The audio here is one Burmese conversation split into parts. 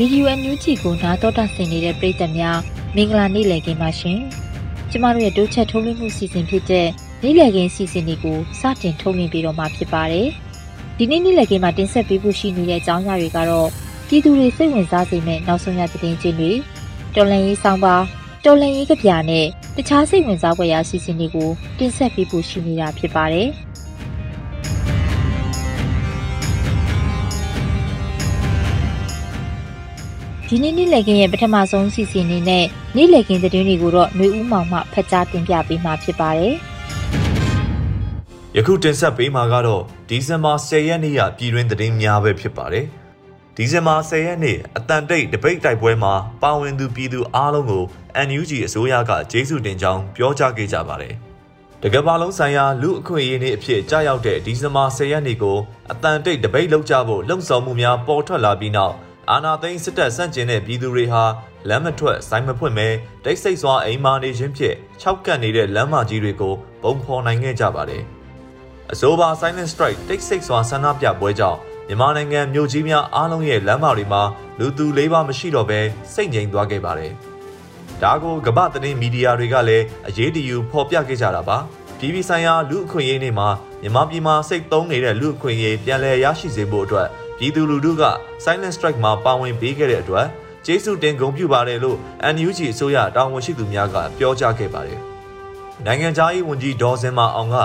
Radio NUG ကိုနားတော်တာဆင်နေတဲ့ပရိသတ်များမင်္ဂလာနေ့လည်ခင်းပါရှင်။ကျမတို့ရဲ့တိုးချက်ထုတ်လွှင့်မှုစီစဉ်ဖြစ်တဲ့နေ့လည်ခင်းစီစဉ်တွေကိုစတင်ထုတ်လွှင့်ပေးတော့မှာဖြစ်ပါတယ်။ဒီနေ့နေ့လည်ခင်းမှာတင်ဆက်ပေးဖို့ရှိနေတဲ့အကြောင်းအရာတွေကတော့ပြည်သူတွေစိတ်ဝင်စားစေမယ့်နောက်ဆုံးရသတင်းချင်းတွေတော်လန်ရေးဆောင်ပါတော်လန်ရေးကဗျာနဲ့တခြားစိတ်ဝင်စားဖွယ်ရာစီစဉ်တွေကိုတင်ဆက်ပေးဖို့ရှိနေတာဖြစ်ပါတယ်။ ဒီနေ့နေ့လည်ခင်းရဲ့ပထမဆုံးစီစဉ်နေနဲ့နေ့လည်ခင်းသတင်းတွေကိုတော့ຫນွေဦးမောင်မှဖတ်ကြားတင်ပြပေးမှာဖြစ်ပါတယ်။ယခုတင်ဆက်ပေးမှာကတော့ဒီဇင်ဘာ10ရက်နေ့ရပြည်တွင်းသတင်းများပဲဖြစ်ပါတယ်။ဒီဇင်ဘာ10ရက်နေ့အတန်တိတ်တပိတ်တိုက်ပွဲမှာပါဝင်သူပြည်သူအားလုံးကို NUG အစိုးရကကျေးဇူးတင်ကြောင်းပြောကြားခဲ့ကြပါတယ်။တကဘာလုံးဆိုင်ရာလူအခွင့်အရေးနေ့အဖြစ်ကြားရောက်တဲ့ဒီဇင်ဘာ10ရက်နေ့ကိုအတန်တိတ်တပိတ်လောက်ကြဖို့လှုံ့ဆော်မှုများပေါ်ထွက်လာပြီးနောက် အာနာသိန်းစစ်တပ်ဆန့်ကျင်တဲ့ပြည်သူတွေဟာလမ်းမထွက်ဆိုင်မဖွင့်မဲတိတ်ဆိတ်စွာအိမ်မာနေခြင်းဖြင့်ခြောက်ကပ်နေတဲ့လမ်းမကြီးတွေကိုပုံဖော်နိုင်ခဲ့ကြပါတယ်။အဆိုပါ Silent Strike တိတ်ဆိတ်စွာဆန္ဒပြပွဲကြောင့်မြန်မာနိုင်ငံမြို့ကြီးများအားလုံးရဲ့လမ်းမတွေမှာလူသူလေးပါမရှိတော့ဘဲစိတ်ငြိမ်သွားခဲ့ပါတယ်။ဒါကိုကမ္ဘာသတင်းမီဒီယာတွေကလည်းအရေးတယူဖော်ပြခဲ့ကြတာပါ။ပြည်ပဆိုင်ရာလူအခွင့်အရေးနေ့မှာမြန်မာပြည်မှာစိတ်သုံးနေတဲ့လူအခွင့်အရေးပြန်လည်ရရှိစေဖို့အတွက် ပြည်သူလူထုက Silent Strike မှာပါဝင်ပေးခဲ့တဲ့အတွက်ကျေးဇူးတင်ဂုဏ်ပြုပါတယ်လို့ NUG အစိုးရတာဝန်ရှိသူများကပြောကြားခဲ့ပါတယ်။နိုင်ငံခြားရေးဝန်ကြီးဒေါ်စင်မာအောင်က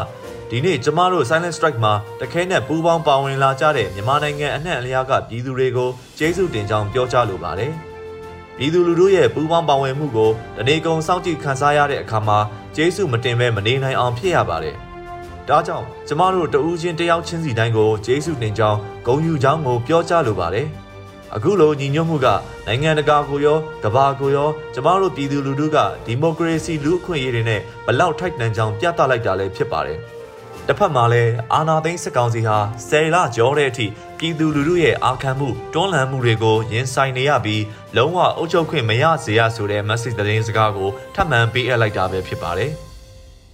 ဒီနေ့ကျမတို့ Silent Strike မှာတခဲနဲ့ပူးပေါင်းပါဝင်လာကြတဲ့မြန်မာနိုင်ငံအနှံ့အလျားကပြည်သူတွေကိုကျေးဇူးတင်ကြောင်းပြောကြားလိုပါတယ်။ပြည်သူလူထုရဲ့ပူးပေါင်းပါဝင်မှုကိုတနေကုန်စောင့်ကြည့်ခံစားရတဲ့အခါမှာကျေးဇူးမတင်ဘဲမနေနိုင်အောင်ဖြစ်ရပါတယ်။ ဒါကြောင့်ကျမတို့တဦးချင်းတယောက်ချင်းစီတိုင်းကိုကျေးဇူးတင်ကြောင်းဂုဏ်ယူကြောင်းကိုပြောကြားလိုပါတယ်။အခုလိုညီညွတ်မှုကနိုင်ငံတကာကိုရောကမ္ဘာကိုရောကျမတို့ပြည်သူလူထုကဒီမိုကရေစီလူ့အခွင့်အရေးတွေနဲ့ဘလောက်ထိုက်တန်ကြောင်းပြသလိုက်တာလည်းဖြစ်ပါတယ်။တစ်ဖက်မှာလည်းအာနာသိန်းစစ်ကောင်စီဟာဆယ်လကျော်တဲ့အထိပြည်သူလူထုရဲ့အာခံမှုတွန်းလှန်မှုတွေကိုရင်ဆိုင်နေရပြီးလုံးဝအုပ်ချုပ်ခွင့်မရစေရဆိုတဲ့ message သတင်းစကားကိုထပ်မံပေးအပ်လိုက်တာပဲဖြစ်ပါတယ်။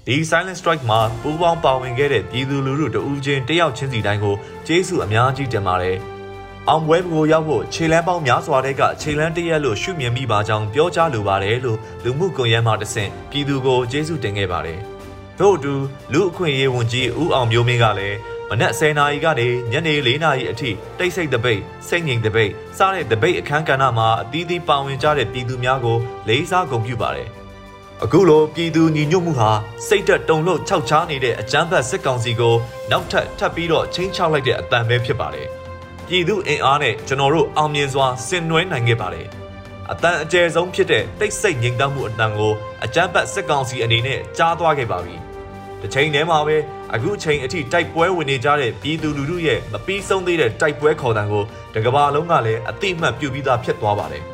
ဒီ Silent Strike မှာပူးပေါင်းပါဝင်ခဲ့တဲ့ပြည်သူလူထုတဦးချင်းတယောက်ချင်းစီတိုင်းကိုကျေးဇူးအများကြီးတင်ပါတယ်။အောင်ပွဲကိုရောက်ဖို့ခြေလမ်းပေါင်းများစွာတဲ့ကခြေလမ်းတရက်လို့ရှုမြင်မိပါကြောင်းပြောကြားလိုပါတယ်လို့လူမှုကွန်ရက်မှာတဆင့်ပြည်သူကိုကျေးဇူးတင်ခဲ့ပါတယ်။ထို့အတူလူအခွင့်အရေးဝန်ကြီးဦးအောင်မျိုးမင်းကလည်းမနက်10:00နာရီကနေညနေ4:00နာရီအထိတိတ်ဆိတ်တပိတ်စိတ်ငြိမ်တပိတ်စတဲ့တပိတ်အခမ်းကဏ္ဍမှာအသီးသီးပါဝင်ကြတဲ့ပြည်သူများကိုလေးစားဂုဏ်ပြုပါတယ်။ အခုလိုပြည်သူညီညွတ်မှုဟာစိတ်သက်တုန်လှုပ်ခြောက်ခြားနေတဲ့အကြမ်းဖက်စစ်ကောင်စီကိုနောက်ထပ်ထပ်ပြီးတော့ချင်းချောက်လိုက်တဲ့အတန်ပဲဖြစ်ပါတယ်။ပြည်သူအင်အားနဲ့ကျွန်တော်တို့အောင်မြင်စွာဆင်နွှဲနိုင်ခဲ့ပါတယ်။အတန်အကျယ်ဆုံးဖြစ်တဲ့တိတ်ဆိတ်ငြိမ်သက်မှုအတန်ကိုအကြမ်းဖက်စစ်ကောင်စီအနေနဲ့ကြားသွားခဲ့ပါပြီ။တစ်ချိန်တည်းမှာပဲအခုချိန်အထိတိုက်ပွဲဝင်နေကြတဲ့ပြည်သူလူထုရဲ့မပြီးဆုံးသေးတဲ့တိုက်ပွဲခေါ်တံကိုတကဘာလုံးကလည်းအတိအမှတ်ပြုပြီးသားဖြစ်သွားပါတယ်။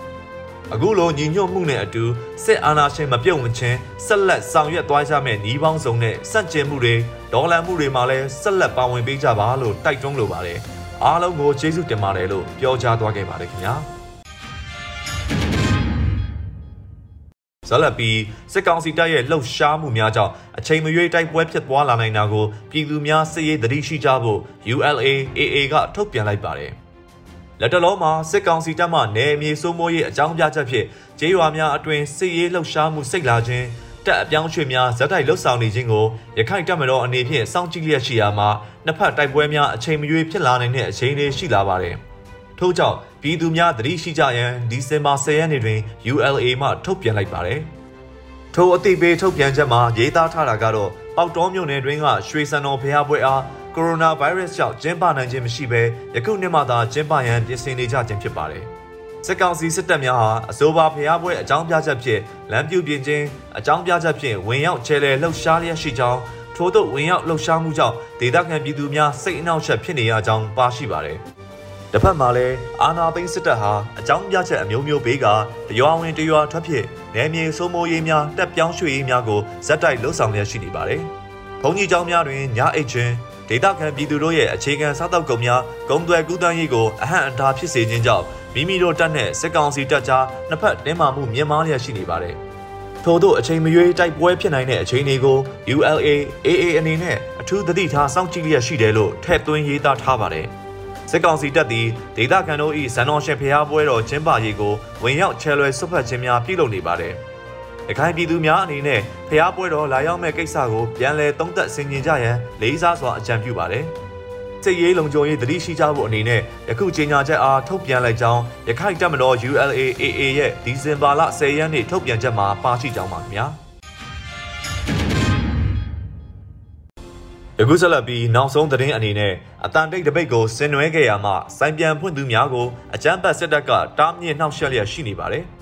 အခုလိုညီညွတ်မှုနဲ့အတူစစ်အာဏာရှင်မပြုတ်ဝင်ခြင်းဆက်လက်ဆောင်ရွက်သွားကြမယ့်ဤပေါင်းစုံနဲ့စန့်ကျင်မှုတွေဒေါ်လာမှုတွေမှာလည်းဆက်လက်ပါဝင်ပေးကြပါလို့တိုက်တွန်းလိုပါတယ်အားလုံးကိုကျေးဇူးတင်ပါတယ်လို့ပြောကြားသွားခဲ့ပါတယ်ခင်ဗျာဇလပီစစ်ကောင်စီတပ်ရဲ့လှုပ်ရှားမှုများကြောင့်အချိန်မရွေးတိုက်ပွဲဖြစ်ပွားလာနိုင်တာကိုပြည်သူများစစ်ရေးသတိရှိကြဖို့ ULA AA ကထုတ်ပြန်လိုက်ပါတယ်။ လက်တလုံးမှာစစ်ကောင်စီတပ်မှနယ်မြေစိုးမိုးရေးအကြောင်းပြချက်ဖြင့်ကျေးရွာများအတွင်စစ်ရေးလှုပ်ရှားမှုစိတ်လာခြင်းတပ်အပြောင်းရွှေ့များဇက်တိုက်လှုပ်ဆောင်နေခြင်းကိုရခိုင်တပ်မတော်အနေဖြင့်စောင့်ကြည့်လျက်ရှိရာမှာနှစ်ဖက်တိုက်ပွဲများအချိန်မရွေးဖြစ်လာနိုင်တဲ့အခြေအနေရှိလာပါတယ်။ထို့ကြောင့်ပြည်သူများသတိရှိကြရန်ဒီဇင်ဘာ10ရက်နေ့တွင် ULA မှထုတ်ပြန်လိုက်ပါတယ်။ထိုအသိပေးထုတ်ပြန်ချက်မှာရေးသားထားတာကတော့ပေါက်တော်မြို့နယ်တွင်ကရွှေစံတော်ဖျားပွဲအား ကိုရိုနာဗိုင်းရပ်စ်ကြောင့်ကျင်းပနိုင်ခြင်းမရှိဘဲယခုနှစ်မှသာကျင်းပရန်ပြင်ဆင်နေကြခြင်းဖြစ်ပါတယ်။စစ်ကောင်စီစစ်တပ်များဟာအဆိုပါဖျားပွဲအကြောင်းပြချက်ဖြင့်လမ်းပြူပြင်ခြင်းအကြောင်းပြချက်ဖြင့်ဝင်ရောက်ချဲလဲလှုပ်ရှားလျက်ရှိကြောင်းထို့သို့ဝင်ရောက်လှုပ်ရှားမှုကြောင့်ဒေသခံပြည်သူများစိတ်အနှောက်အယှက်ဖြစ်နေရကြောင်းပါရှိပါတယ်။တစ်ဖက်မှာလည်းအာနာသိန်းစစ်တပ်ဟာအကြောင်းပြချက်အမျိုးမျိုးပေးကတရွာဝင်တရွာထွက်ဖြစ်နယ်မြေစိုးမိုးရေးများတက်ပြောင်းရွှေ့ရေးများကိုဇက်တိုက်လှုပ်ဆောင်လျက်ရှိနေပါတယ်။ဘုံကြီးကျောင်းများတွင်ညအိတ်ချင်း ဒေသခံပြည်သူတို့ရဲ့အခြေခံစားတောက်ကုန်များဂုံသွယ်ကူးတန်းရေးကိုအဟန့်အတားဖြစ်စေခြင်းကြောင့်မိမိတို့တပ်နဲ့စစ်ကောင်စီတပ်ကြားနှစ်ဖက်တင်းမာမှုမြင့်မားလျက်ရှိနေပါတယ်။ထို့သောအချိန်မရွေးတိုက်ပွဲဖြစ်နိုင်တဲ့အခြေအနေကို ULA AA အနေနဲ့အထူးသတိထားစောင့်ကြည့်လျက်ရှိတယ်လို့ထည့်သွင်းရေးသားထားပါတယ်။စစ်ကောင်စီတပ်သည်ဒေသခံတို့၏ဇန်တော်ရှင်ဖျားပွဲတော်ကျင်းပရေးကိုဝင်ရောက်ချဲလွယ်ဆွတ်ဖက်ခြင်းများပြုလုပ်နေပါတယ်။ ရခိုင်ပြည်သူများအနေနဲ့ဖျားပွဲတော်လာရောက်မဲ့ကိစ္စကိုပြန်လည်သုံးသပ်ဆင်ခြင်ကြရန်လေးစားစွာအကြံပြုပါတယ်။စစ်ရေးလုံခြုံရေးတတိရှိကြဖို့အနေနဲ့ယခုကြေညာချက်အားထုတ်ပြန်လိုက်ကြောင်းရခိုင်တပ်မတော် ULAAA ရဲ့ဒီဇင်ဘာလ10ရက်နေ့ထုတ်ပြန်ချက်မှာပါရှိကြောင်းပါခင်ဗျာ။ယခုဆက်လက်ပြီးနောက်ဆုံးသတင်းအနေနဲ့အတန်တိတ်တပိတ်ကိုဆင်နွှဲခဲ့ရမှစိုင်ပြန်ဖွင့်သူများကိုအကြမ်းဖက်စစ်တပ်ကတားမြစ်နှောက်ယှက်လျက်ရှိနေပါတယ်။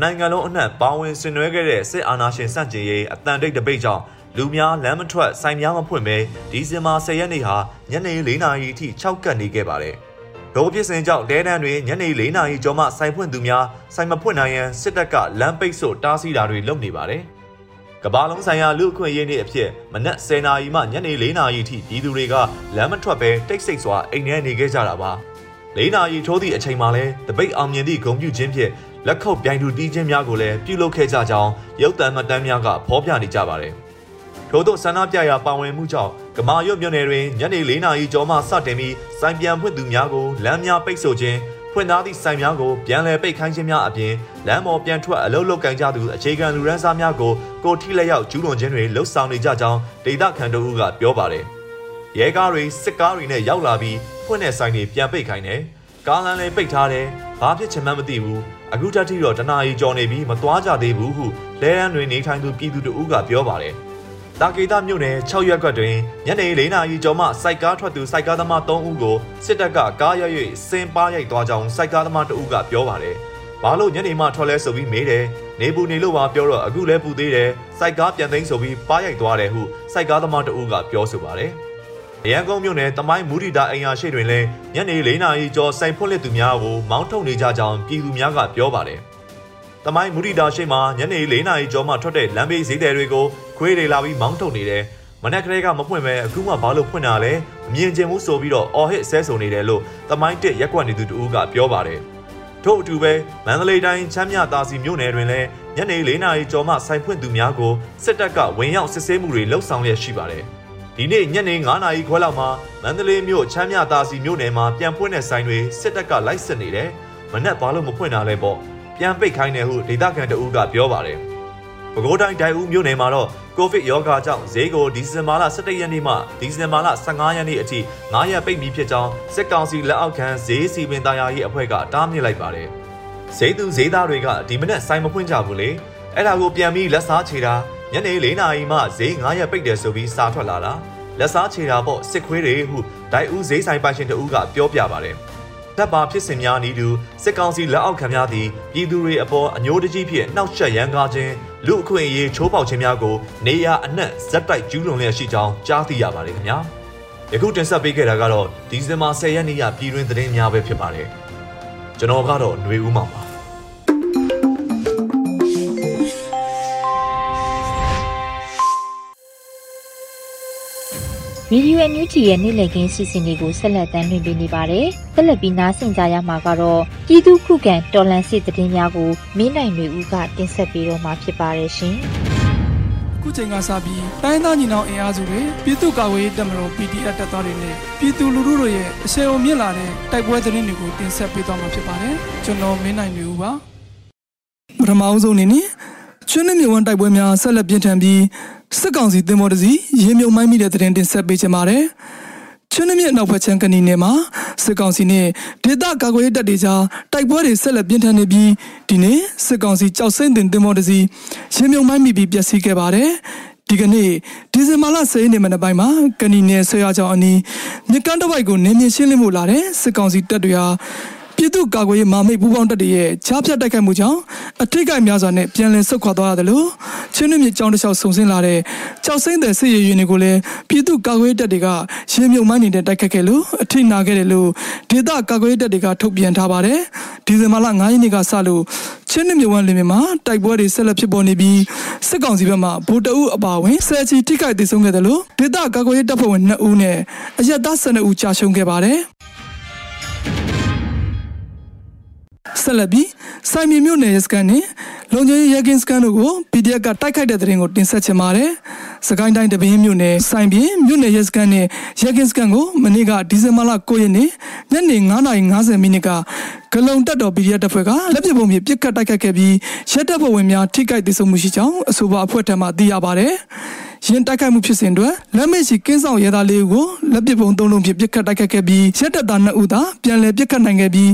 နိုင်ငံလုံးအနှံ့ပါဝင်ဆင်နွှဲခဲ့တဲ့စစ်အာဏာရှင်စန့်ကျင်ရေးအတန်တိတ်တပိတ်ကြောင့်လူများလမ်းမထွက်ဆိုင်များမဖွင့်ပဲဒီဇင်ဘာ10ရက်နေ့ဟာညနေ4နာရီအထိ၆ကတ်နေခဲ့ပါတယ်။ဒေါ်ဖြစ်စဉ်ကြောင့်ဒဲနန်တွင်ညနေ4နာရီကျော်မှဆိုင်ဖွင့်သူများဆိုင်မဖွင့်နိုင်ရန်စစ်တပ်ကလမ်းပိတ်ဆို့တားဆီးတာတွေလုပ်နေပါတယ်။ကဘာလုံးဆိုင်ရာလူအခွင့်အရေးနေ့အဖြစ်မနက်10နာရီမှညနေ4နာရီအထိပြည်သူတွေကလမ်းမထွက်ပဲတိတ်ဆိတ်စွာအိမ်ထဲနေခဲ့ကြတာပါ။၄နာရီထိုးသည့်အချိန်မှာလဲတပိတ်အောင်မြင်သည့်ဂုံပြူခြင်းဖြင့် လက်ခုပ်ပြိုင်တူတီးခြင်းများကိုလည်းပြုလုပ်ခဲ့ကြကြောင်းရုပ်သံမှတ်တမ်းများကဖော်ပြနေကြပါတယ်။ထို့သောဆန္ဒပြရာပါဝင်မှုကြောင့်ကမာရွတ်မြို့နယ်တွင်ညနေ၄နာရီကျော်မှစတင်ပြီးစိုင်ပြန်ဖွင့်သူများကိုလမ်းများပိတ်ဆို့ခြင်းဖွင့်သားသည့်ဆိုင်များကိုပြန်လည်ပိတ်ခိုင်းခြင်းများအပြင်လမ်းပေါ်ပြန်ထွက်အလုပ်လုပ်ကင်ကြသူအခြေခံလူရန်စားများကိုကိုထိလက်ရောက်ကျူးလွန်ခြင်းတွေလှုပ်ဆောင်နေကြကြောင်းဒေသခံတို့ကပြောပါတယ်။ရဲကားတွေစစ်ကားတွေနဲ့ရောက်လာပြီးဖွင့်တဲ့ဆိုင်တွေပြန်ပိတ်ခိုင်းတယ်။ ကားလမ်းလည်းပိတ်ထားတယ်။ဘာဖြစ်ချင်မှန်းမသိဘူးအခုတက်ထိတော့တနာရီကြော်နေပြီးမသွားကြသေးဘူးဟုလဲရန်တွင်နေထိုင်သူပြည်သူတို့ကပြောပါတယ်။တာကေတာမြို့နယ်6ရက်ကွက်တွင်ညနေ4နာရီကျော်မှစိုက်ကားထွက်သူစိုက်ကားသမား3ဦးကိုစစ်တပ်ကကားရ၍စင်ပါရိုက်သွားကြောင်းစိုက်ကားသမား2ဦးကပြောပါတယ်။ဘာလို့ညနေမှထွက်လဲဆိုပြီးမေးတယ်။နေပူနေလို့ပါပြောတော့အခုလဲပူသေးတယ်။စိုက်ကားပြန်သိမ်းဆိုပြီးပါရိုက်သွားတယ်ဟုစိုက်ကားသမား2ဦးကပြောဆိုပါတယ်။ ရန်ကုန်မြို့နယ်တမိုင်းမူရီတာအိမ်ယာရှိတွင်လည်းညနေ၄နာရီကျော်စိုင်ဖွင့်လက်သူများကိုမောင်းထုတ်နေကြကြောင်းပြည်သူများကပြောပါတယ်။တမိုင်းမူရီတာရှိမှာညနေ၄နာရီကျော်မှထွက်တဲ့လမ်းဘေးဈေးတယ်တွေကိုခွေးတွေလာပြီးမောင်းထုတ်နေတယ်။မနက်ကလေးကမဖွင့်ပဲအခုမှဘာလို့ဖွင့်တာလဲမမြင်ချင်ဘူးဆိုပြီးတော့အော်ဟစ်ဆဲဆိုနေတယ်လို့တမိုင်းတက်ရက်ကွက်နေသူတူကပြောပါတယ်။ထို့အတူပဲမန္တလေးတိုင်းချမ်းမြသာစီမြို့နယ်တွင်လည်းညနေ၄နာရီကျော်မှဆိုင်ဖွင့်သူများကိုစစ်တပ်ကဝင်ရောက်စစ်ဆေးမှုတွေလှုပ်ဆောင်လျက်ရှိပါတယ်။ ဒီနေ့ညနေ9နာရီခွဲလောက်မှာမန္တလေးမြို့ချမ်းမြသာစီမြို့နယ်မှာပြန်ဖွင့်တဲ့ဆိုင်တွေစစ်တပ်ကလိုက်စစ်နေတယ်။မနက်ဘာလို့မဖွင့်တာလဲပေါ့။ပြန်ပိတ်ခိုင်းတယ်ဟုဒေသခံတအူးကပြောပါတယ်။ပဲခူးတိုင်းဒိုင်ဦးမြို့နယ်မှာတော့ကိုဗစ်ရောဂါကြောင့်ဈေးကိုဒီဇင်ဘာလ17ရက်နေ့မှဒီဇင်ဘာလ15ရက်နေ့အထိ9ရက်ပိတ်ပြီးဖြစ်ကြောင်းစစ်ကောင်စီလက်အောက်ခံဈေးစီပင်သားရေးအဖွဲ့ကတားမြစ်လိုက်ပါတယ်။ဈေးသူဈေးသားတွေကဒီမနက်ဆိုင်မဖွင့်ကြဘူးလေ။အဲ့ဒါကိုပြန်ပြီးလက်စားချေတာ ညနေ၄နာရီမှဈေး9ရက်ပိတ်တယ်ဆိုပြီးစာထွက်လာတာလက်စားချေတာပေါ့စစ်ခွေးတွေဟုဒိုင်ဦးဈေးဆိုင်ပိုင်ရှင်တဦးကပြောပြပါတယ်တပ်ပါဖြစ်စဉ်များနီးတူစစ်ကောင်စီလက်အောက်ခံများသည်ပြည်သူတွေအပေါ်အညိုးတကြီးဖြင့်နှောက်ယှက်ရန်ကားခြင်းလူအခွင့်အရေးချိုးဖောက်ခြင်းများကိုနေရအနှံ့ဇက်တိုက်ကျူးလွန်လျက်ရှိကြောင်းကြားသိရပါတယ်ခင်ဗျာယခုတင်ဆက်ပေးခဲ့တာကတော့ဒီဇင်ဘာ10ရက်နေ့ရပြည်တွင်သတင်းများပဲဖြစ်ပါတယ်ကျွန်တော်ကတော့ຫນွေဦးမောင်ပါ ဗီဒီယိုအန်ယူဂျီရဲ့နေ့လည်ခင်းစီစဉ်တွေကိုဆက်လက်တင်ပြနေပါတယ်။ဆက်လက်ပြီးနားဆင်ကြရမှာကတော့ပြည်သူခုခံတော်လှန်စစ်တည်င်းများကိုမင်းနိုင်တွေဦးကတင်ဆက်ပေးတော့မှာဖြစ်ပါတယ်ရှင်။ခုချိန်ကစပြီးတိုင်းသားညီနောင်အင်အားစုတွေပြည်သူ့ကာကွယ်ရေးတပ်မတော် PDF တပ်သားတွေနဲ့ပြည်သူလူထုတို့ရဲ့အဆင်အုံမြင့်လာတဲ့တိုက်ပွဲသတင်းတွေကိုတင်ဆက်ပေးသွားမှာဖြစ်ပါတယ်။ကျွန်တော်မင်းနိုင်တွေဦးပါ။ပထမအဆုံးအနေနဲ့ ကျွန်းနှမြဝန်တိုက်ပွဲများဆက်လက်ပြင်းထန်ပြီးစစ်ကောင်စီတင်မော်တစီရေမြုံမိုင်းမိတဲ့တဲ့တင်တင်ဆက်ပေးချင်ပါတယ်။ချင်းမြင့်နောက်ဖက်ချန်ကနီနယ်မှာစစ်ကောင်စီနဲ့ဒေသကာကွယ်ရေးတပ်တွေကြားတိုက်ပွဲတွေဆက်လက်ပြင်းထန်နေပြီးဒီနေ့စစ်ကောင်စီကြောက်စိမ့်တင်တင်မော်တစီရေမြုံမိုင်းမိပြီးပျက်စီးခဲ့ပါတယ်။ဒီကနေ့ဒီဇင်ဘာလ10ရက်နေ့မနက်ပိုင်းမှာကနီနယ်ဆွေရချောင်းအနီးမြကန်းတစ်ပိုက်ကိုနေမြင့်ရှင်းလင်းမှုလာတဲ့စစ်ကောင်စီတပ်တွေဟာ ပြည်သူ့ကာကွယ်ရေးမာမိတ်ပူးပေါင်းတပ်တွေရဲ့ချားဖြတ်တိုက်ခိုက်မှုကြောင့်အထိတ်ကိုက်များစွာနဲ့ပြန်လည်ဆုတ်ခွာသွားရတယ်လို့ချင်းနှမြစ်ကြောင်းတစ်လျှောက်ဆုံဆင်းလာတဲ့ကြောက်စိမ့်တဲ့စစ်ရေးရင်တွေကိုလည်းပြည်သူ့ကာကွယ်ရေးတပ်တွေကရေမြုံမိုင်းနေတဲ့တိုက်ခိုက်ခဲ့လို့အထိနာခဲ့တယ်လို့ဒေသကာကွယ်ရေးတပ်တွေကထုတ်ပြန်ထားပါတယ်ဒီဇင်ဘာလ9ရက်နေ့ကစလို့ချင်းနှမြစ်ဝမ်းလင်းမှာတိုက်ပွဲတွေဆက်လက်ဖြစ်ပေါ်နေပြီးစစ်ကောင်စီဘက်မှဗိုလ်တအုပ်အပါအဝင်ဆယ်ချီထိခိုက်ဒေဆုံးခဲ့တယ်လို့ဒေသကာကွယ်ရေးတပ်ဖွဲ့ဝင်2ဦးနဲ့အရက်သား12ဦးကြာရှုံးခဲ့ပါတယ် ဆက်လက်ပြီးစိုင်မီမြို့နယ်ရဲစခန်းနဲ့ လုံခြုံရေးရဲကင်းစခန်းတို့ကို PDF ကတိုက်ခိုက်တဲ့တဲ့ရင်ကိုတင်ဆက်ချင်ပါတယ်။စကိုင်းတိုင်းတပင်းမြို့နယ်စိုင်ပြင်မြို့နယ်ရဲစခန်းနဲ့ရဲကင်းစခန်းကိုမနေ့ကဒီဇင်ဘာလ9ရက်နေ့ညနေ9:50မိနစ်ကဂလုံတက်တော် PDF တပ်ဖွဲ့ကလက်ပစ်ပုံဖြင့်ပစ်ခတ်တိုက်ခိုက်ခဲ့ပြီးရဲတပ်ဖွဲ့ဝင်များထိခိုက်ဒေဆုံးမှုရှိကြောင်းအဆိုပါအဖွဲ့ထံမှသိရပါတယ်။ရင်တိုက်ခိုက်မှုဖြစ်စဉ်တွင်လက်မစ်ရှိကင်းဆောင်ရဲသားလေးဦးကိုလက်ပစ်ပုံသုံးလုံးဖြင့်ပစ်ခတ်တိုက်ခိုက်ခဲ့ပြီးရဲတပ်သား2ဦးသာပြန်လည်ပစ်ခတ်နိုင်ခဲ့ပြီး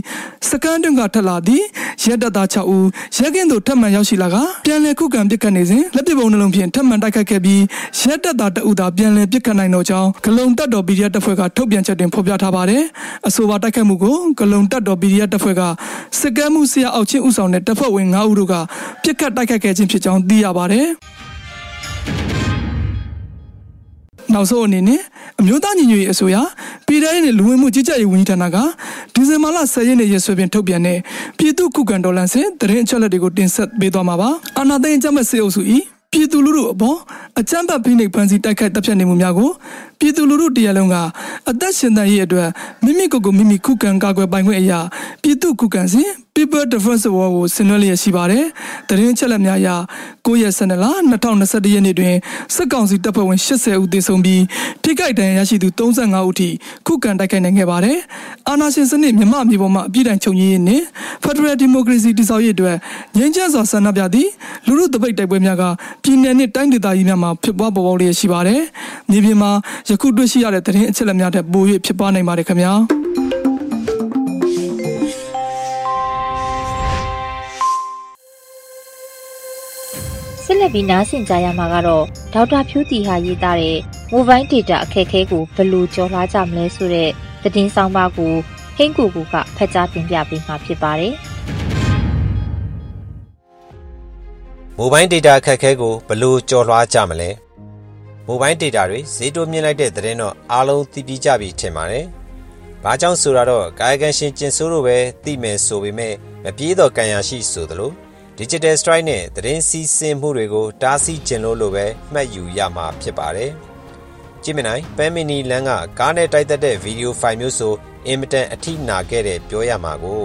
စကန်တွင်ကထက်လာသည့်ရဲတပ်သား6ဦးရဲကင်းသို့ထပ်မံရောက်ရှိလာကပြန်လည်ခုခံပစ်ခတ်နေစဉ်လက်ပစ်ပုံနှလုံးဖြင့်ထပ်မံတိုက်ခိုက်ခဲ့ပြီးရဲတပ်သား2ဦးသာပြန်လည်ပစ်ခတ်နိုင်တော့ကြောင်းဂလုံတပ်တော် PDF တပ်ဖွဲ့ကထုတ်ပြန်ချက်တွင်ဖော်ပြထားပါတယ်အဆိုပါတိုက်ခိုက်မှုကိုဂလုံတပ်တော် PDF တပ်ဖွဲ့ကစစ်ကမ်းမှုဆရာအောက်ချင်းဦးဆောင်တဲ့တပ်ဖွဲ့ဝင်9ဦးတို့ကပစ်ခတ်တိုက်ခိုက်ခဲ့ခြင်းဖြစ်ကြောင်းသိရပါတယ် နောက်ဆုံးအနေနဲ့အမျိုးသားညီညွတ်ရေးအစိုးရပြည်ထောင်စုလူဝင်မှုကြီးကြပ်ရေးဝန်ကြီးဌာနကဒီဇင်ဘာလ10ရက်နေ့ရက်စွဲဖြင့်ထုတ်ပြန်တဲ့ပြည်သူ့ခုခံတော်လှန်စစ်တရင်အချက်လက်တွေကိုတင်ဆက်ပေးသွားမှာပါအာနာသိန်းအကြမ်းဖက်စစ်အုပ်စု၏ပြည်သူလူထုအပေါ်အကြမ်းဖက်ဖိနှိပ်ဖန်ဆီးတိုက်ခိုက်တပ်ဖြတ်နေမှုများကို ပြည်သူလူထုတရားလုံးကအသက်ရှင်သန်ရေးအတွက်မိမိကိုယ်ကိုမိမိခုခံကာကွယ်ပိုင်ခွင့်အရာပြည်သူခုခံစဉ် People Defense War ကိုဆင်နွှဲလျက်ရှိပါတယ်။တရင်ချက်လက်များအရ9ရက်12လ2021ရက်နေ့တွင်စစ်ကောင်စီတပ်ဖွဲ့ဝင်80ဦးသေဆုံးပြီးထိခိုက်ဒဏ်ရာရရှိသူ35ဦးထိခုခံတိုက်ခိုက်နိုင်ခဲ့ပါတယ်။အာဏာရှင်စနစ်မြမအမျိုးပေါ်မှအပြည့်တိုင်ချုပ်ငြိမ်းရေးနှင့် Federal Democracy တည်ဆောက်ရေးအတွက်ငြိမ်းချမ်းစွာဆန္ဒပြသည့်လူထုတပိတ်တိုက်ပွဲများကပြည်내နှင့်တိုင်းဒေသကြီးများမှာဖြစ်ပွားပေါ်ပေါက်လျက်ရှိပါတယ်။မြေပြင်မှာယခုတွေ့ရှိရတဲ့သတင်းအချက်အလက်များထက်ပို၍ဖြစ်ပွားနိုင်ပါတယ်ခင်ဗျာ။ဆက်လက်ပြီးနားဆင်ကြရမှာကတော့ဒေါက်တာဖြူတီဟာရေးသားတဲ့ Mobile Data အခက်အခဲကိုဘယ်လိုကျော်လွှားကြမလဲဆိုတဲ့သတင်းဆောင်ပါကိုဟင်းကူကူကဖတ်ကြားတင်ပြပေးမှာဖြစ်ပါတယ်။ Mobile Data အခက်အခဲကိုဘယ်လိုကျော်လွှားကြမလဲ။ Mobile Data တွေဈေးတိုးမြင့်လိုက်တဲ့သတင်းတော့အားလုံးသိပြီးကြပြီထင်ပါတယ်။ဘာကြောင့်ဆိုတာတော့ကာယကံရှင်ကျင်ဆိုးတို့ပဲသိမယ်ဆိုပေမဲ့မပြေးတော့ကံရရှိဆိုသလို Digital Strike နဲ့သတင်းစီးဆင်းမှုတွေကိုတားဆီးကျင်လို့လို့ပဲမှတ်ယူရမှာဖြစ်ပါတယ်။ကြည့်မနိုင်ပန်းမီနီလန်ကကားနဲ့တိုက်သက်တဲ့ဗီဒီယိုဖိုင်မျိုးဆိုအင်မတန်အထိနာခဲ့တယ်ပြောရမှာကို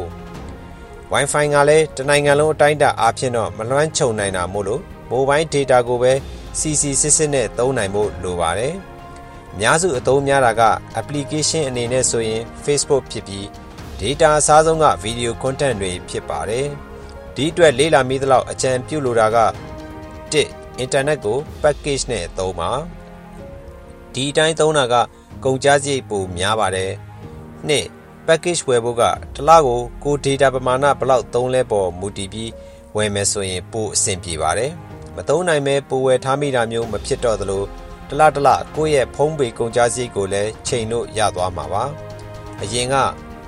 Wi-Fi ကလည်းတနိုင်ငံလုံးအတိုင်းအတာအားဖြင့်တော့မလွှမ်းခြုံနိုင်တာမို့လို့ Mobile Data ကိုပဲ CC စစ်စစ်နဲ့သုံးနိုင်ဖို့လိုပါတယ်။အများစုအသုံးများတာက application အနေနဲ့ဆိုရင် Facebook ဖြစ်ပြီး data အစားဆုံးက video content တွေဖြစ်ပါတယ်။ဒီအတွက်လေးလာမိသလောက်အကြံပြုလိုတာက1 internet ကို package နဲ့သုံးပါဒီအတိုင်းသုံးတာကကုန်ကျစရိတ်ပိုများပါတယ်2 package ဝယ်ဖို့ကတစ်လကိုကို data ပမာဏဘယ်လောက်သုံးလဲပေါ်မူတည်ပြီးဝယ်မယ်ဆိုရင်ပိုအဆင်ပြေပါတယ် မသုံးနိုင်မဲပိုဝယ်ထားမိတာမျိုးမဖြစ်တော့သလိုတလတလကိုယ့်ရဲ့ဖုံးပေကုန်ကျစရိတ်ကိုလည်းချိန်လို့ရသွားမှာပါအရင်က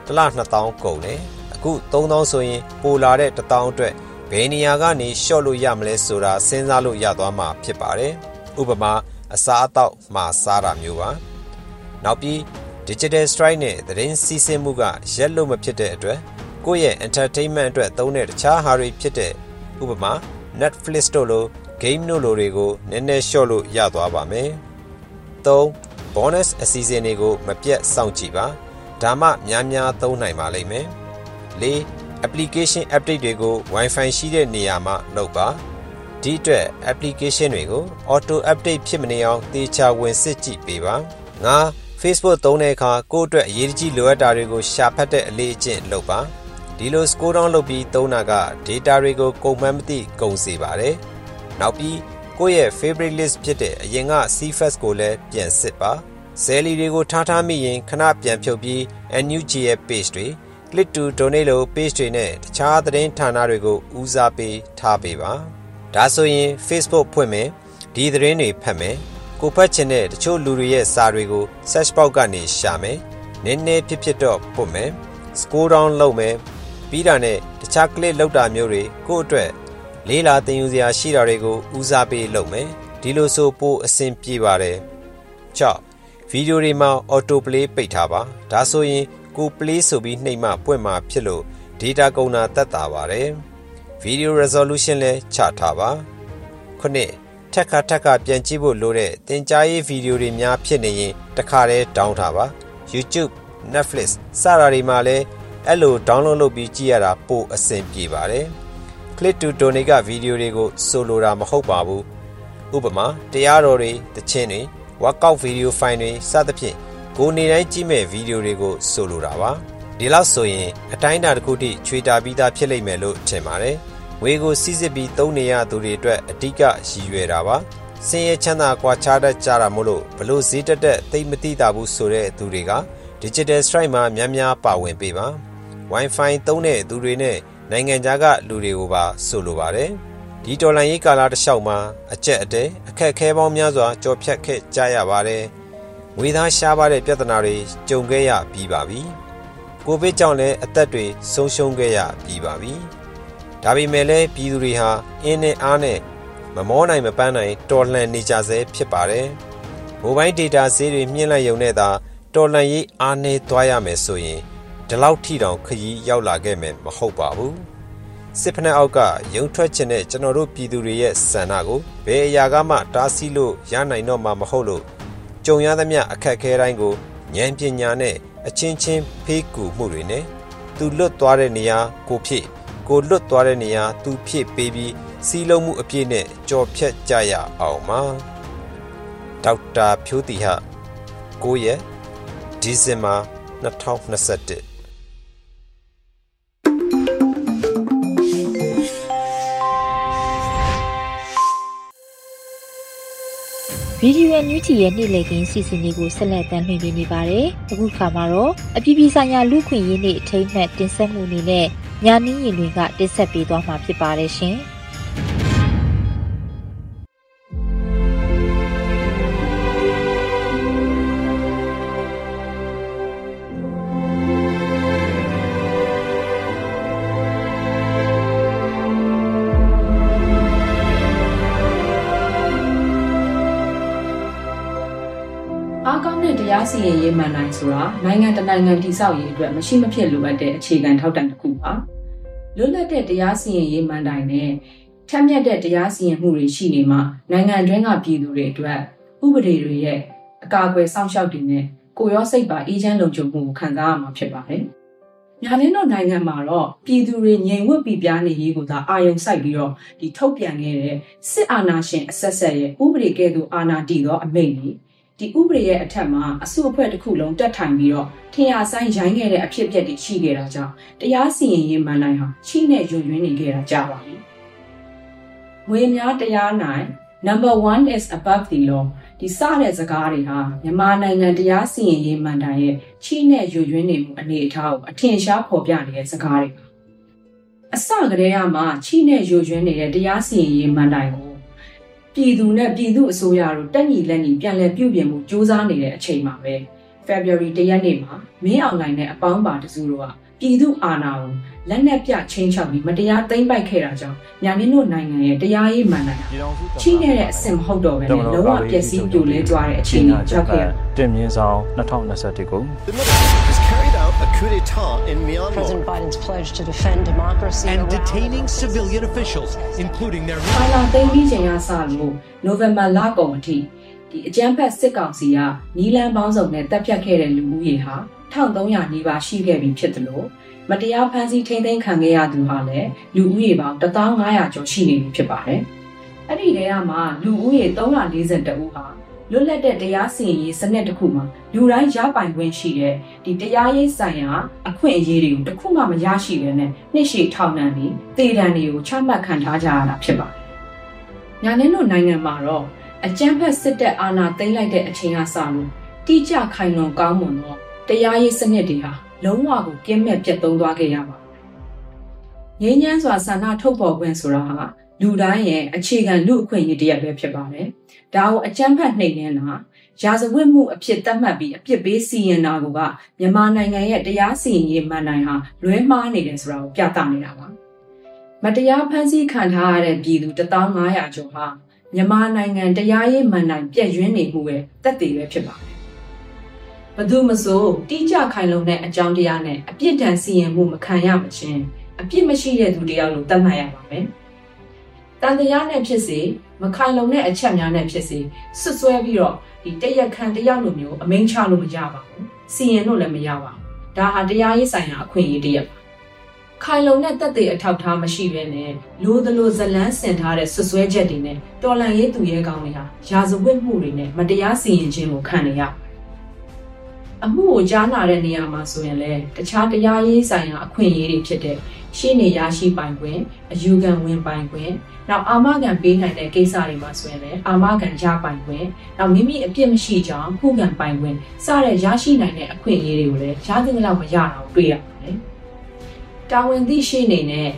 တလ2000ကုန်တယ်အခု3000ဆိုရင်ပိုလာတဲ့1000အတွက်ဘယ်နေရာကနေရှော့လို့ရမလဲဆိုတာစဉ်းစားလို့ရသွားမှာဖြစ်ပါတယ်။ဥပမာအစားအသောက်မှာစားတာမျိုးပါ။နောက်ပြီး Digital Strike နဲ့သတင်းစီးဆင်းမှုကရက်လို့မဖြစ်တဲ့အတွက်ကိုယ့်ရဲ့ entertainment အတွက်သုံးတဲ့တခြားဟာတွေဖြစ်တဲ့ဥပမာ Netflix တို့လို game တို့လိုတွေကိုနည်းနည်းရှော့လို့ရသွားပါမယ်။၃ bonus အစီအစဉ်တွေကိုမပြတ်စောင့်ကြည့်ပါ။ဒါမှများများသုံးနိုင်ပါလိမ့်မယ်။၄ application update တွေကို Wi-Fi ရှိတဲ့နေရာမှာလုပ်ပါဒီအတွက် application တွေကို auto update ဖြစ်မနေအောင်သေချာဝင်စစ်ကြည့်ပေးပါငါ Facebook သုံးတဲ့အခါကိုယ့်အတွက်အရေးကြီးလိုအပ်တာတွေကိုရှာဖတ်တဲ့အလေးအကျင့်လုပ်ပါ ဒီလို score down လုပ်ပြီးသုံးတာက data တွေကိုကုန်မှန်းမသိကုန်စေပါတယ်နောက်ပြီးကိုယ့်ရဲ့ favorite list ဖြစ်တဲ့အရင်က CFS ကိုလည်းပြန်စစ်ပါဇယ်လီတွေကိုထားထားမိရင်ခဏပြန်ဖြုတ်ပြီး NUG ရဲ့ page တွေ click to donate လို့ page တွေနဲ့တခြားသတင်းဌာနတွေကိုဦးစားပေးထားပေးပါဒါဆိုရင် Facebook ဖွင့်မယ်ဒီသတင်းတွေဖတ်မယ်ကိုဖတ်ချင်တဲ့တချို့လူတွေရဲ့စာတွေကို search box ကနေရှာမယ်နည်းနည်းဖြစ်ဖြစ်တော့ပို့မယ် scroll down လုပ်မယ် ပြီးတာနဲ့တခြား click လောက်တာမျိုးတွေကိုယ့်အတွက်လေးလာသင်ယူစရာရှိတာတွေကိုဦးစားပေးလုပ်မယ်ဒီလိုဆိုပိုအဆင်ပြေပါတယ်6ဗီဒီယိုတွေမှာ auto play ပိတ်ထားပါဒါဆိုရင်ကို play ဆိုပြီးနှိပ်မှပွင့်မှာဖြစ်လို့ data ကုန်တာတက်တာပါတယ် video resolution လည်းချထားပါခုနှစ်ထက်ခါထက်ခါပြန်ကြည့်ဖို့လိုတဲ့သင်ကြားရေးဗီဒီယိုတွေများဖြစ်နေရင်တခါတည်းတောင်းထားပါ YouTube Netflix စတာတွေမှာလည်း အဲ့လို download လုပ်ပြီးကြည့်ရတာပိုအဆင်ပြေပါတယ် click to donate ကဗီဒီယိုတွေကိုဆိုလိုတာမဟုတ်ပါဘူးဥပမာတရားတော်တွေတခြင်းတွေ workout video file တွေစသဖြင့်ကိုနေတိုင်းကြည့်မဲ့ဗီဒီယိုတွေကိုဆိုလိုတာပါဒီလောက်ဆိုရင်အတိုင်းအတာတစ်ခုထိချွေတာပြီးသားဖြစ်လိမ့်မယ်လို့ထင်ပါတယ်ငွေကိုစီးစစ်ပြီးသုံးနေရသူတွေအတွက်အဓိကရည်ရွယ်တာပါစင်ရချမ်းသာကွာခြားတတ်ကြတာမို့လို့ဘလို့ဈေးတက်တက်သိမသိတာဘူးဆိုတဲ့သူတွေက Digital Strike မှာများများပါဝင်ပေးပါ Wi-Fi သုံးတဲ့သူတွေနဲ့နိုင်ငံခြားကလူတွေကိုပါဆိုလိုပါတယ်ဒီတော်လန်ရေးကာလတစ်လျှောက်မှာအကျက်အတဲအခက်ခဲပေါင်းများစွာကြော်ဖြတ်ခဲ့ကြရပါတယ်ငွေသားရှားပါတဲ့ပြဿနာတွေကြုံခဲ့ရပြီးပါပြီကိုဗစ်ကြောင့်လည်းအသက်တွေဆုံးရှုံးခဲ့ရပြီးပါပြီဒါပေမဲ့လည်းပြည်သူတွေဟာအင်းနဲ့အားနဲ့မမောနိုင်မပန်းနိုင်တော်လှန်နေကြဆဲဖြစ်ပါတယ်မိုဘိုင်းဒေတာဈေးတွေမြင့်လိုက်ရုံနဲ့သာတော်လှန်ရေးအားနည်းသွားရမယ်ဆိုရင် ဒီလောက်ထိတောင်ခရီးရောက်လာခဲ့မယ်မဟုတ်ပါဘူးစစ်ဖက်နှက်အောက်ကရုံထွက်ခြင်းနဲ့ကျွန်တော်တို့ပြည်သူတွေရဲ့ဆန္ဒကိုဘယ်အရာကမှတားဆီးလို့ရနိုင်တော့မှာမဟုတ်လို့ကြုံရသမျှအခက်ခဲတိုင်းကိုဉာဏ်ပညာနဲ့အချင်းချင်းဖေးကူမှုတွေနဲ့သူလွတ်သွားတဲ့နေရာကိုဖြစ်ကိုလွတ်သွားတဲ့နေရာသူဖြစ်ပေးပြီးစီးလုံးမှုအပြည့်နဲ့ကြော်ဖြတ်ကြရအောင်ပါဒေါက်တာဖြိုးတီဟ9ရက်ဒီဇင်ဘာ2021 ဗီဒီယိုညူချီရဲ့နေ့လည်ခင်းစီစဉ်လေးကိုဆက်လက်တင်ပြနေပါတယ်။အခုခါမှာတော့အပြည်ပြည်ဆိုင်ရာလူခွင့်ရေးနေ့အထိမ်းအမှတ်တင်ဆက်မှုအနေနဲ့ညာနည်းရင်တွေကတင်ဆက်ပေးသွားမှာဖြစ်ပါတယ်ရှင်။ တရားစီရင်ရေးမှန်နိုင်ဆိုတာနိုင်ငံတနိုင်ငံတည်ဆောက်ရေးအတွက်မရှိမဖြစ်လိုအပ်တဲ့အခြေခံထောက်တိုင်တစ်ခုပါလွတ်လပ်တဲ့တရားစီရင်ရေးမှန်တိုင်းနဲ့ထက်မြက်တဲ့တရားစီရင်မှုတွေရှိနေမှနိုင်ငံတွင်းကပြည်သူတွေအတွက်ဥပဒေတွေရဲ့အကာအကွယ်စောင့်ရှောက်တွေနဲ့ကိုရောစိတ်ပါအေးချမ်းလုံခြုံမှုကိုခံစားရမှာဖြစ်ပါတယ်။ညာလင်းတို့နိုင်ငံမှာတော့ပြည်သူတွေငြိမ်ဝှက်ပြပြနေရေးကိုသာအာရုံစိုက်ပြီးတော့ဒီထုတ်ပြန်ခဲ့တဲ့စစ်အာဏာရှင်အဆက်ဆက်ရဲ့ဥပဒေကဲ့သို့အာဏာတည်သောအမိန့်ကြီး ဒီဥပဒေရဲ့အထက်မှာအစုအဖွဲ့တစ်ခုလုံးတက်ထိုင်ပြီးတော့ထင်ရဆိုင်ရိုင်းခဲ့တဲ့အဖြစ်အပျက်တွေရှိခဲ့တာကြောင့်တရားစီရင်ရေးမှန်တိုင်းဟာချိနဲ့ယွညွှန်းနေခဲ့တာကြပါပြီ။ငွေများတရားနိုင် number 1 is above the law ဒီစတဲ့စကားတွေဟာမြန်မာနိုင်ငံတရားစီရင်ရေးမှန်တိုင်းရဲ့ချိနဲ့ယွညွှန်းနေမှုအနေအထားကိုအထင်ရှားဖော်ပြနေတဲ့စကားတွေပါ။အစကတည်းကမှချိနဲ့ယွညွှန်းနေတဲ့တရားစီရင်ရေးမှန်တိုင်းကို ပြည်သူနဲ့ပြည်သူအစိုးရတို့တက်ညီလက်ညီပြန်လည်ပြုပြင်မှုစ조사နေတဲ့အချိန်မှာပဲ February 1ရက်နေ့မှာမင်းအောင်နိုင်တဲ့အပေါင်းပါတစုတို့ကပြည်သူအာဏာကိုလက်နက်ပြချင်းချောက်ပြီးမတရားသိမ်းပိုက်ခဲ့တာကြောင့်ညာမင်းတို့နိုင်ငံရဲ့တရားရေးမှန်တယ်ချိနေတဲ့အဆင့်မဟုတ်တော့ဘဲနဲ့လုံးဝပျက်စီးပြိုလဲသွားတဲ့အခြေအနေရောက်ခဲ့တင်မြင့်ဆောင်2021ကို a coup d'etat in Myanmar. President Biden's pledge to defend democracy and detaining civilian officials including their ဖိုင်လာသိမ်းပြီးချိန်ကစလို့နိုဝင်ဘာလကုန်အထိဒီအကြမ်းဖက်စစ်ကောင်စီကနီလန်ပေါင်းစုံနဲ့တပ်ဖြတ်ခဲ့တဲ့လူဦးရေဟာ1300နီးပါးရှိခဲ့ပြီဖြစ်တယ်လို့မတရားဖမ်းဆီးထိန်းသိမ်းခံခဲ့ရသူဟာလည်းလူဦးရေပေါင်း1500ကျော်ရှိနေပြီဖြစ်ပါတယ်။အဲ့ဒီတည်းကမှလူဦးရေ342ဦးဟာ လွတ်လပ်တဲ့တရားစီရင်ရေးစနစ်တစ်ခုမှာလူတိုင်းရပိုင်ခွင့်ရှိတဲ့ဒီတရားရေးဆိုင်ရာအခွင့်အရေးတွေကိုတစ်ခုမှမရရှိဘဲနဲ့နှိမ့်ရှေထောင်နှံပြီးတေတံတွေကိုချမှတ်ခံထားကြရတာဖြစ်ပါတယ်။ညာနင်းတို့နိုင်ငံမှာတော့အကြမ်းဖက်စစ်တပ်အာဏာသိမ်းလိုက်တဲ့အချိန်ကစလို့တိကျခိုင်လုံကောင်းမွန်သောတရားရေးစနစ်တွေဟာလုံးဝကိုကင်းမဲ့ပြတ်သုံးသွားခဲ့ရပါငြိမ်းချမ်းစွာဆန္ဒထုတ်ဖော်ခွင့်ဆိုတာဟာ လူတိုင်းရဲ့အခြေခံလူအခွင့်အရေးတစ်ရပ်ပဲဖြစ်ပါတယ်။ဒါကိုအကြမ်းဖက်နှိမ်နင်းတာရာဇဝတ်မှုအဖြစ်သတ်မှတ်ပြီးအပြစ်ပေးစီရင်တာကမြန်မာနိုင်ငံရဲ့တရားစီရင်ရေးမှန်တိုင်ဟာလွဲမှားနေတယ်ဆိုတာကိုပြသနေတာပါ။မတရားဖမ်းဆီးခံထားရတဲ့ပြည်သူ1500ကျော်ဟာမြန်မာနိုင်ငံတရားရေးမှန်တိုင်ပြည့်ရင်းနေမှုရဲ့တက်တည်ပဲဖြစ်ပါတယ်။ဘသူမဆိုတိကျခိုင်လုံတဲ့အကြောင်းတရားနဲ့အပြစ်ဒဏ်စီရင်မှုမခံရမချင်းအပြစ်မရှိတဲ့သူတယောက်လို့သတ်မှတ်ရပါမယ်။ တန်တရားနဲ့ဖြစ်စေမခိုင်လုံတဲ့အချက်များနဲ့ဖြစ်စေဆွဆွဲပြီးတော့ဒီတရက်ခံတယောက်လိုမျိုးအမိန့်ချလို့မရပါဘူး။စီရင်လို့လည်းမရပါဘူး။ဒါဟာတရားရေးဆိုင်ရာအခွင့်အရေးတရက်ပါ။ခိုင်လုံတဲ့တက်တဲ့အထောက်ထားမရှိဘဲနဲ့လိုသလိုဇလန်းဆင်ထားတဲ့ဆွဆွဲချက်တွေနဲ့တော်လန်ရေးသူရဲကောင်းတွေဟာရာဇဝတ်မှုတွေနဲ့မတရားစီရင်ခြင်းကိုခံနေရ အမှုကိုကြားနာတဲ့နေရာမှာဆိုရင်လည်းတခြားတရားရေးဆိုင်ရာအခွင့်အရေးတွေဖြစ်တဲ့ရှင်းနေရရှိပိုင်ခွင့်အယူခံဝင်ပိုင်ခွင့်နောက်အာမခံပေးနိုင်တဲ့ကိစ္စတွေမှာဆိုရင်လည်းအာမခံရပိုင်ခွင့်နောက်မိမိအပြစ်မရှိကြောင်းခုခံပိုင်ခွင့်စတဲ့ရရှိနိုင်တဲ့အခွင့်အရေးတွေကိုလည်းရသင့်လောက်မရတာကိုတွေ့ရပါတယ်။တာဝန်သိရှိနေတဲ့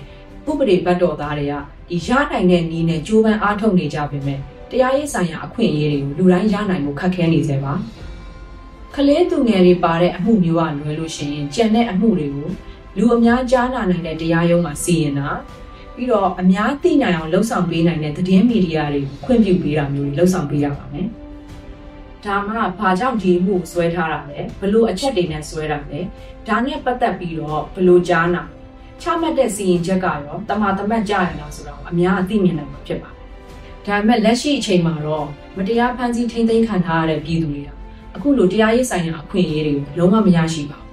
ဥပဒေဘတ်တော်သားတွေကဒီရနိုင်တဲ့နည်းနဲ့ကြိုးပမ်းအားထုတ်နေကြပေမဲ့တရားရေးဆိုင်ရာအခွင့်အရေးတွေကိုလူတိုင်းရနိုင်မှုခက်ခဲနေစေပါ ကလေးသူငယ်တွေပါတဲ့အမှုမျိုးကလွယ်လို့ရှိရင်ကြံတဲ့အမှုတွေကိုလူအများကြားနာနိုင်တဲ့တရားရုံးမှာစီရင်တာပြီးတော့အများသိနိုင်အောင်လှုပ်ဆောင်ပေးနိုင်တဲ့သတင်းမီဒီယာတွေခွင့်ပြုပေးတာမျိုးတွေလှုပ်ဆောင်ပေးရပါမယ်။ဒါမှဘာကြောင့်ဒီမှုဆွဲထားတာလဲဘလို့အချက်တွေနဲ့ဆွဲတာလဲဒါနဲ့ပတ်သက်ပြီးတော့ဘလို့ကြားနာချမှတ်တဲ့စီရင်ချက်ကရောတမာတမတ်ကြရလားဆိုတော့အများအသိမြင်နိုင်မှာဖြစ်ပါတယ်။ဒါပေမဲ့လက်ရှိအချိန်မှာတော့မတရားဖန်ဆီးထိန်းသိမ်းခံထားရတဲ့ပြည်သူတွေက အခုလိုတရားရေးဆိုင်ရာအခွင့်အရေးတွေကိုလုံးဝမရရှိပါဘူး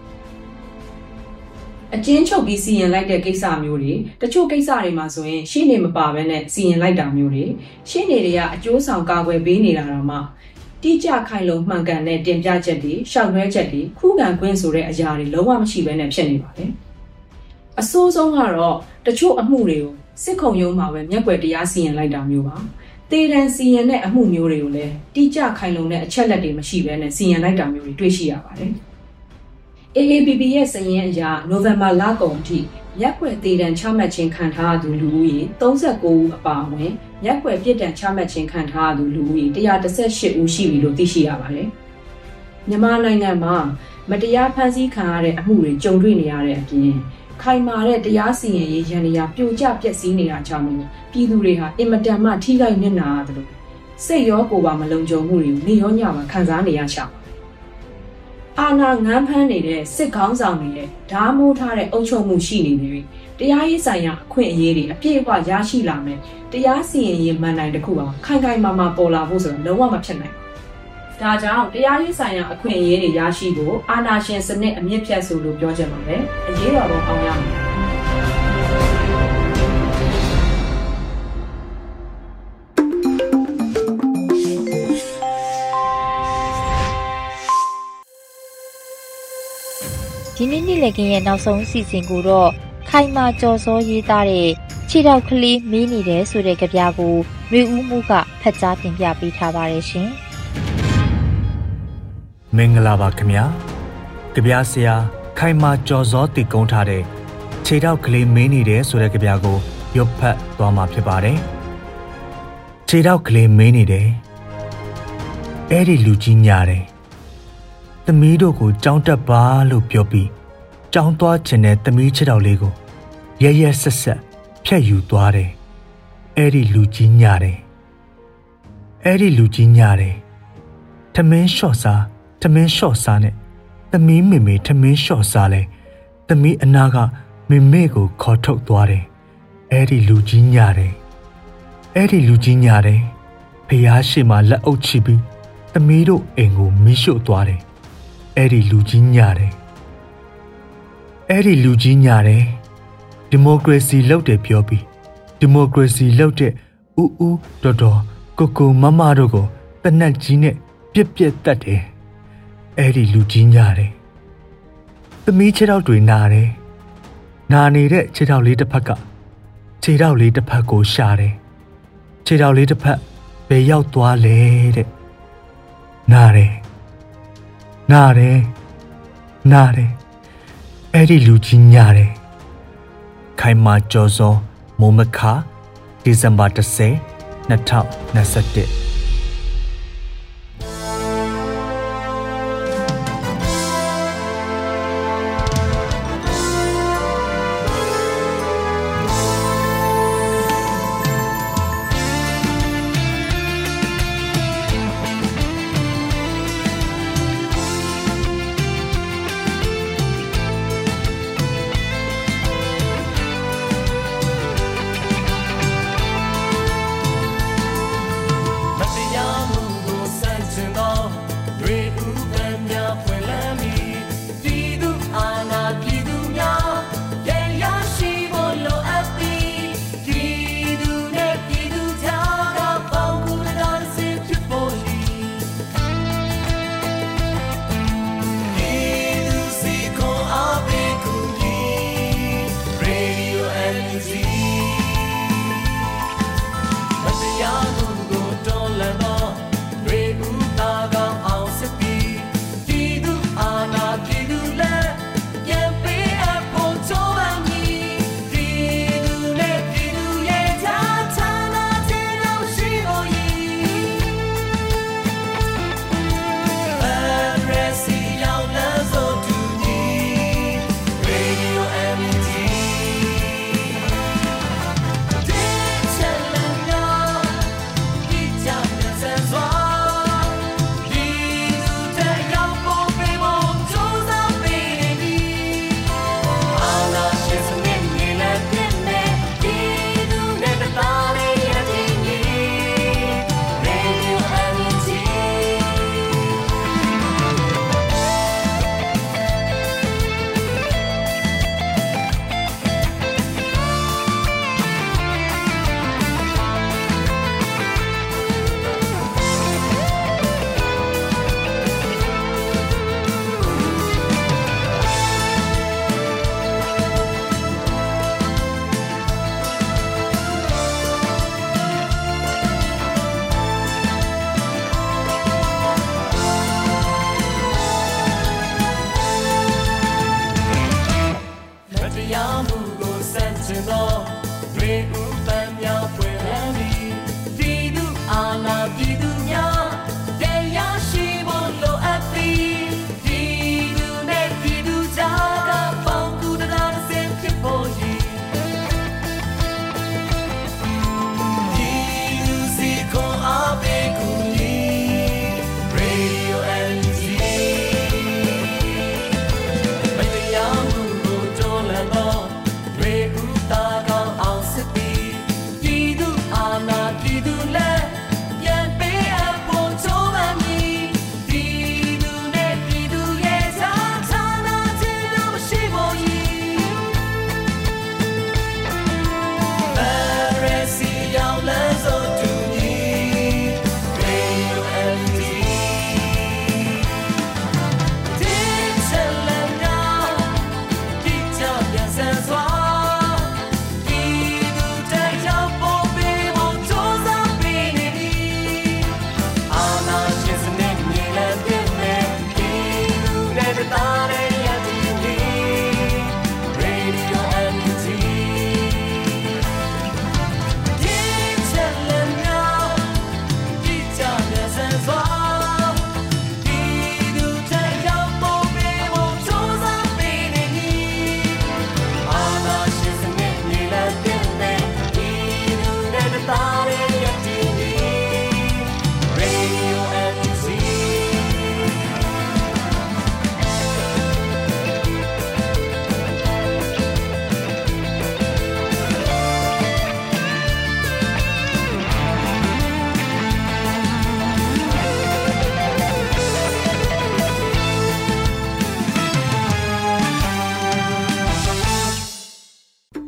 အကျဉ်းချုပ်ပြီးစီရင်လိုက်တဲ့ကိစ္စမျိုးတွေတချို့ကိစ္စတွေမှာဆိုရင်ရှင်းနေမပါဘဲနဲ့စီရင်လိုက်တာမျိုးတွေရှင်းနေတွေကအကျိုးဆောင်ကာကွယ်ပေးနေတာတော့မှတိကျခိုင်လုံမှန်ကန်တဲ့တင်ပြချက်တွေရှောက်နှဲချက်တွေခုခံခွင့်ဆိုတဲ့အရာတွေလုံးဝမရှိဘဲနဲ့ဖြစ်နေပါတယ်အဆိုးဆုံးကတော့တချို့အမှုတွေကိုစစ်ခုံရုံးမှာပဲမျက်ွယ်တရားစီရင်လိုက်တာမျိုးပါ တေတံစီရင်တဲ့အမှုမျိုးတွေကိုလည်းတိကျခိုင်လုံတဲ့အချက်လက်တွေမရှိဘဲနဲ့စီရင်လိုက်တာမျိုးတွေတွေ့ရှိရပါတယ်။ AABB ရဲ့စည်ရင်းအရနိုဝင်ဘာလကုန်အထိရက်ွယ်တည်တံချမှတ်ခြင်းခံထားသူလူဦးရေ39ဦးအပါအဝင်ရက်ွယ်ပြစ်ဒဏ်ချမှတ်ခြင်းခံထားသူလူဦးရေ118ဦးရှိပြီလို့သိရှိရပါတယ်။မြန်မာနိုင်ငံမှာမတရားဖမ်းဆီးခံရတဲ့အမှုတွေကြုံတွေ့နေရတဲ့အပြင် ခိုင်မာတဲ့တရားစီရင်ရေးရန်ရာပြိုကျပျက်စီးနေတာကြောင့်ပြည်သူတွေဟာအင်မတန်မှထိခိုက်နစ်နာရတယ်လို့စိတ်ရောကိုယ်ပါမလုံခြုံမှုတွေနေရောညမှာခံစားနေရရှာပါအာဏာငန်းဖမ်းနေတဲ့စစ်ကောင်းဆောင်တွေရဲ့ဓာမိုးထားတဲ့အုပ်ချုပ်မှုရှိနေပြီတရားရေးဆိုင်ရာအခွင့်အရေးတွေအပြည့်အဝရရှိလာမယ်တရားစီရင်ရေးမှန်တိုင်းတစ်ခုပါခိုင်ခိုင်မာမာပေါ်လာဖို့ဆိုတော့လုံးဝမဖြစ်နိုင်ဘူး ဒါကြောင့်တရားရေးဆိုင်ရာအခွင့်အရေးတွေရရှိဖို့အာဏာရှင်စနစ်အမြင့်ဖြတ်ဆိုလို့ပြောချင်ပါတယ်အရေးတော်ပုံအောင်ရမယ်ဒီနေ့နေ့လည်ခင်းရဲ့နောက်ဆုံးအစီအစဉ်ကိုတော့ခိုင်မာကြော်စောရေးသားတဲ့ခြေထောက်ကလေးမင်းနေတယ်ဆိုတဲ့ကြပြားကိုမျိုးဦးမှုကဖတ်ကြားတင်ပြပေးထားပါတယ်ရှင်။ မင်္ဂလာပါခင်ဗျာ။ကြပြားဆရာခိုင်မာကြော်စောတည်ကုန်းထားတဲ့ခြေထောက်ကလေးမင်းနေတယ်ဆိုတဲ့ကြပြားကိုရုပ်ဖတ်သွားမှာဖြစ်ပါတယ်။ခြေထောက်ကလေးမင်းနေတယ်။အဲ့ဒီလူကြီးညာတယ်သမီးတို့ကိုကြောင်းတက်ပါလို့ပြောပြီးကြောင်းသွားခြင်းတဲ့သမီးချစ်တော်လေးကိုရရဆက်ဆက်ဖြတ်ယူသွားတယ်။အဲ့ဒီလူကြီးညာတယ်။အဲ့ဒီလူကြီးညာတယ်။ထမင်းလျှော့စား ထမင်းလျှော့စားနဲ့သမီးမေမေထမင်းလျှော့စားလဲသမီးအနာကမေမေကိုခေါ်ထုတ်သွားတယ်။အဲ့ဒီလူကြီးညာတယ်။အဲ့ဒီလူကြီးညာတယ်။ဖះရှိမှလက်အုပ်ချပြီးသမီးတို့အိမ်ကိုမီးရှို့သွားတယ်။အဲ့ဒီလူကြီးညာတယ်အဲ့ဒီလူကြီးညာတယ်ဒီမိုကရေစီလောက်တယ်ပြောပြီးဒီမိုကရေစီလောက်တဲ့ဥဥတော်တော်ကိုကိုမမတို့ကိုတနက်ကြီးနဲ့ပြက်ပြက်တတ်တယ် အဲ့ဒီလူကြီးညာတယ်သမီးခြေထောက်တွေနာတယ်နာနေတဲ့ခြေထောက်လေးတစ်ဖက်ကခြေထောက်လေးတစ်ဖက်ကိုရှာတယ်ခြေတော်လေးတစ်ဖက်ဘယ်ရောက်သွားလဲတဲ့နားတယ်နားတယ်နားတယ်အဲ့ဒီလူကြီးညာတယ်ခိုင်မာကြော်စောမိုးမခဒီဇင်ဘာ10 2021